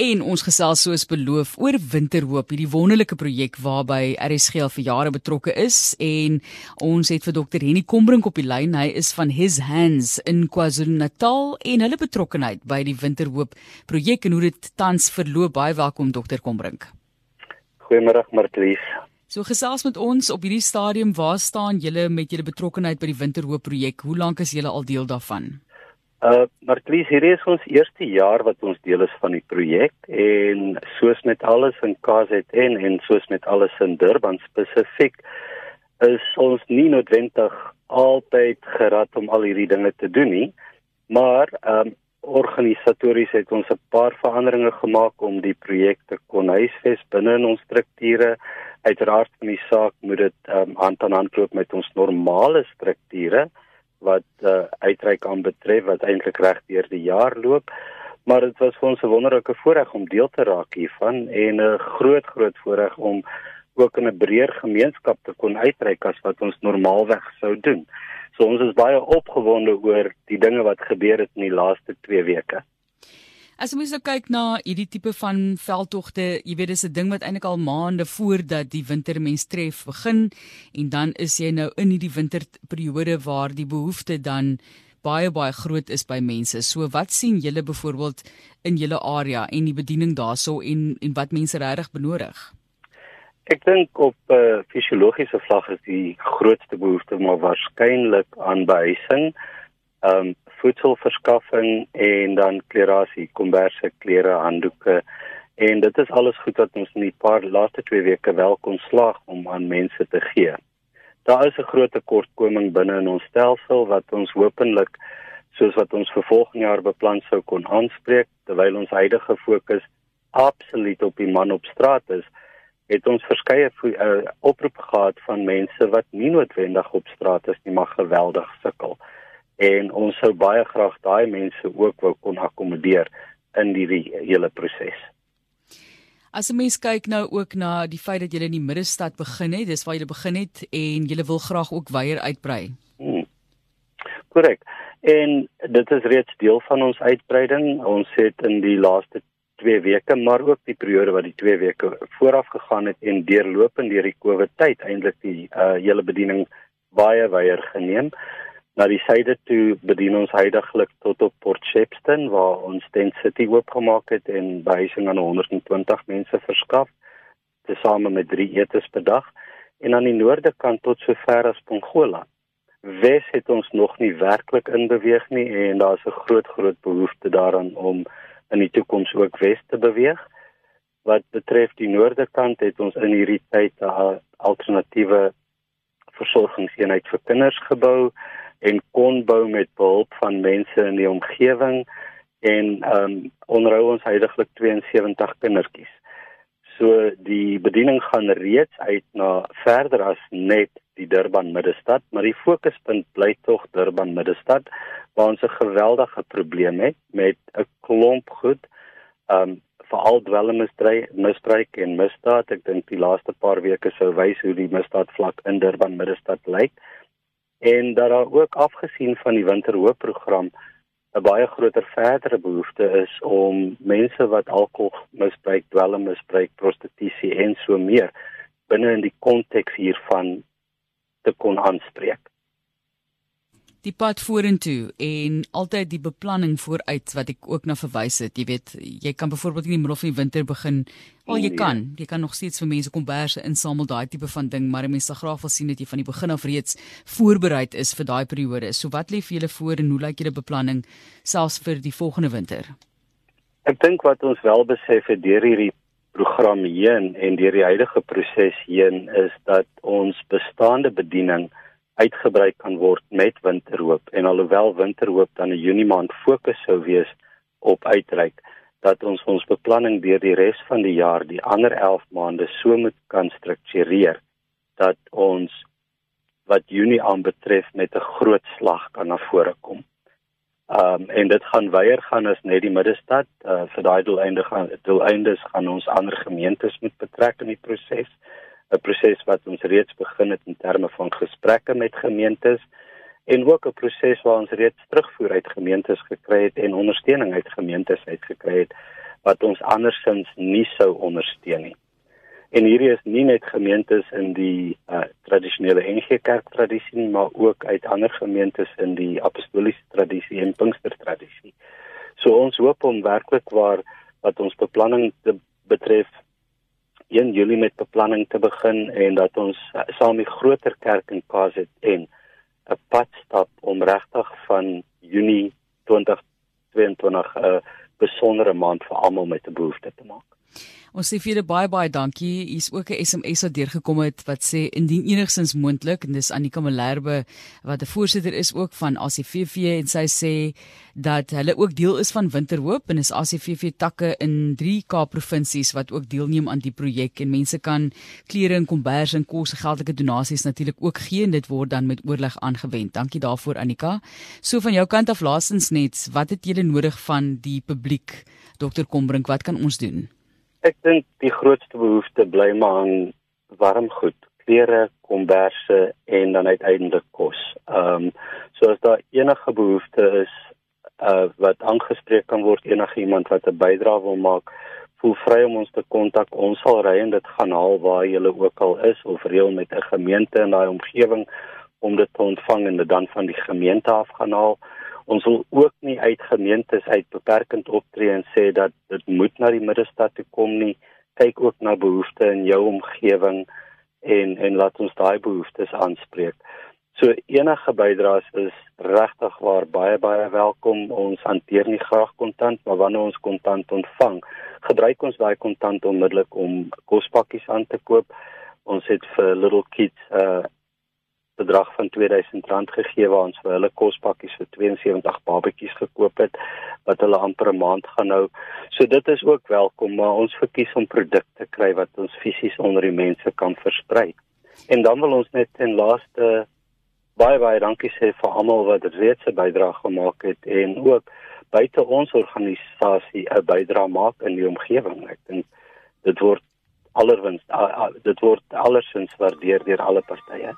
En ons gesels soos beloof oor Winterhoop, hierdie wonderlike projek waarby RSG al vir jare betrokke is en ons het vir Dr. Henny Kombrink op die lyn. Hy is van His Hands in KwaZulu-Natal en hulle betrokkeheid by die Winterhoop projek en hoe dit tans verloop. Baie welkom Dr. Kombrink. Goeiemôre Martlies. So gesels met ons op hierdie stadium, waar staan julle met julle betrokkeheid by die Winterhoop projek? Hoe lank is julle al deel daarvan? Uh Martlies, hierdie is ons eerste jaar wat ons deel is van die projek en soos met alles in KZN en soos met alles in Durban spesifiek is ons nie noodwendig altyd gerad om al hierdie dinge te doen nie, maar um organisatories het ons 'n paar veranderinge gemaak om die projek te kon huisves binne in ons strukture. Uiteraard van die saak moet dit um hand aan hand loop met ons normale strukture wat uh, uitreik aan betref wat eintlik reg deur die jaar loop. Maar dit was vir ons 'n wonderlike voorreg om deel te raak hiervan en 'n groot groot voorreg om ook in 'n breër gemeenskap te kon uitreik as wat ons normaalweg sou doen. So ons is baie opgewonde oor die dinge wat gebeur het in die laaste 2 weke. As ons nou kyk na hierdie tipe van veldtogte, jy weet dis 'n ding wat eintlik al maande voordat die wintermens tref begin en dan is jy nou in hierdie winterperiode waar die behoefte dan baie baie groot is by mense. So wat sien julle byvoorbeeld in julle area en die bediening daarso en en wat mense regtig benodig? Ek dink op 'n uh, eh, fisiologiese vlak is die grootste behoefte maar waarskynlik aan behuising. Ehm um, voedselverskaffing en dan klerasie, komberse, klere, handdoeke en dit is alles goed wat ons in die paar laaste 2 weke wel kon slaag om aan mense te gee. Daar is 'n groot tekortkoming binne in ons stelsel wat ons hopelik soos wat ons vir volgende jaar beplan sou kon aanspreek terwyl ons huidige fokus absoluut op die man op straat is het ons verskeie uh, oproepe gehad van mense wat nie noodwendig op straat is nie maar geweldig sukkel en ons sou baie graag daai mense ook wou kon akkommodeer in die hele proses. As 'n mens kyk nou ook na die feit dat jy in die middestad begin het, dis waar jy begin het en jy wil graag ook weier uitbrei. Hmm. Korrek. En dit is reeds deel van ons uitbreiding. Ons het in die laaste 2 weke, maar ook die periode wat die 2 weke vooraf gegaan het en deurlopend deur die COVID tyd eintlik die uh, hele bediening baie weier geneem na die suide toe bedien ons heidaglik tot op Port Shepstone waar ons Tent City oopgemaak het en behuising aan 120 mense verskaf tesame met 3 etes per dag en aan die noorde kant tot sover as Pongola. Wes het ons nog nie werklik inbeweeg nie en daar's 'n groot groot behoefte daaraan om in die toekoms ook wes te beweeg. Wat betref die noorde kant het ons in hierdie tyd 'n alternatiewe versorgingseenheid vir kinders gebou en kon bou met behulp van mense in die omgewing en ehm um, onderhou ons heidaglik 72 kindertjies. So die bediening gaan reeds uit na verder as net die Durban middestad, maar die fokuspunt bly tog Durban middestad waar ons 'n geweldige probleem het met 'n klomp goed. Ehm um, veral dwelmmisbruik en misdaad. Ek dink die laaste paar weke sou wys hoe die misdaadvlak in Durban middestad lyk en dat daar ook afgesien van die winterhoopprogram 'n baie groter verdere behoefte is om mense wat alkohol misbruik, dwelm misbruik, prostitusie en so meer binne in die konteks hiervan te kon aanspreek die pad vorentoe en altyd die beplanning vooruit wat ek ook na verwys het. Jy weet, jy kan byvoorbeeld in die middel van die winter begin. Al jy nee. kan, jy kan nog steeds vir mense komberse insamel, daai tipe van ding, maar mense sal graag wil sien dat jy van die begin af reeds voorberei is vir daai periode. So wat lê vir julle voor en hoe lyk julle beplanning selfs vir die volgende winter? Ek dink wat ons wel besef het deur hierdie program heen en deur die huidige proses heen is dat ons bestaande bediening uitgebrei kan word met winterhoop en alhoewel winterhoop dan 'n Junie maand fokus sou wees op uitreik dat ons ons beplanning deur die res van die jaar die ander 11 maande so moet kan struktureer dat ons wat Junie aanbetref met 'n groot slag kan na vore kom. Um en dit gaan weier gaan as net die middestad uh, vir daai doeleinde gaan doeleindes gaan ons ander gemeentes moet betrek in die proses. 'n proses wat ons reeds begin het in terme van gesprekke met gemeentes en ook 'n proses waar ons reeds terugvoer uit gemeentes gekry het en ondersteuning uit gemeentes uitgekry het wat ons andersins nie sou ondersteun nie. En hierdie is nie net gemeentes in die uh, tradisionele NG Kerk tradisie nie, maar ook uit ander gemeentes in die apostoliese tradisie en Pinkster tradisie. So ons hoop om werklik waar wat ons beplanning te betref 1 Julie met beplanning te begin en dat ons uh, saam met groter kerk in KZN 'n pad stap om regtig van Junie 2022 'n uh, besondere maand vir almal met 'n behoefte te maak. Ons sê vir julle baie baie dankie. Hier's ook 'n SMS wat deurgekom het wat sê indien enigstens moontlik en dis Annika Malherbe wat 'n voorsitter is ook van ACVV en sy sê dat hulle ook deel is van Winterhoop en is ACVV takke in 3 Kaap provinsies wat ook deelneem aan die projek en mense kan klere en kombers en kos geldelike donasies natuurlik ook gee en dit word dan met oorleg aangewend. Dankie daarvoor Annika. So van jou kant af laasens net, wat het julle nodig van die publiek? Dr Kombrink, wat kan ons doen? Ek dink die grootste behoefte bly maar aan warm goed, klere, komberse en dan uiteindelik kos. Ehm um, so as daar enige behoefte is uh wat aangespreek kan word enige iemand wat 'n bydrae wil maak, voel vry om ons te kontak. Ons sal ry en dit gaan haal waar jy ook al is of reël met 'n gemeente in daai omgewing om dit te ontvang en dit dan van die gemeente af gaan haal ons wil ook nie uit gemeentes uit beperkend optree en sê dat dit moet na die middestad toe kom nie. Kyk ook na behoeftes in jou omgewing en en laat ons daai behoeftes aanspreek. So enige bydraes is regtig waar baie baie welkom. Ons hanteer nie graag kontant maar wanneer ons kontant ontvang gebruik ons daai kontant onmiddellik om kospakkies aan te koop. Ons het vir little kids uh bedrag van R2000 gegee waar ons vir hulle kospakkies vir 72 babetjies gekoop het wat hulle amper 'n maand gaan hou. So dit is ook welkom, maar ons verkies om produkte kry wat ons fisies onder die mense kan versprei. En dan wil ons net ten laaste baie baie dankie sê vir almal wat reeds 'n bydrae gemaak het en ook buite ons organisasie 'n bydrae maak in die omgewing. Ek dink dit word allerwins dit word allersins waardeer deur alle partye.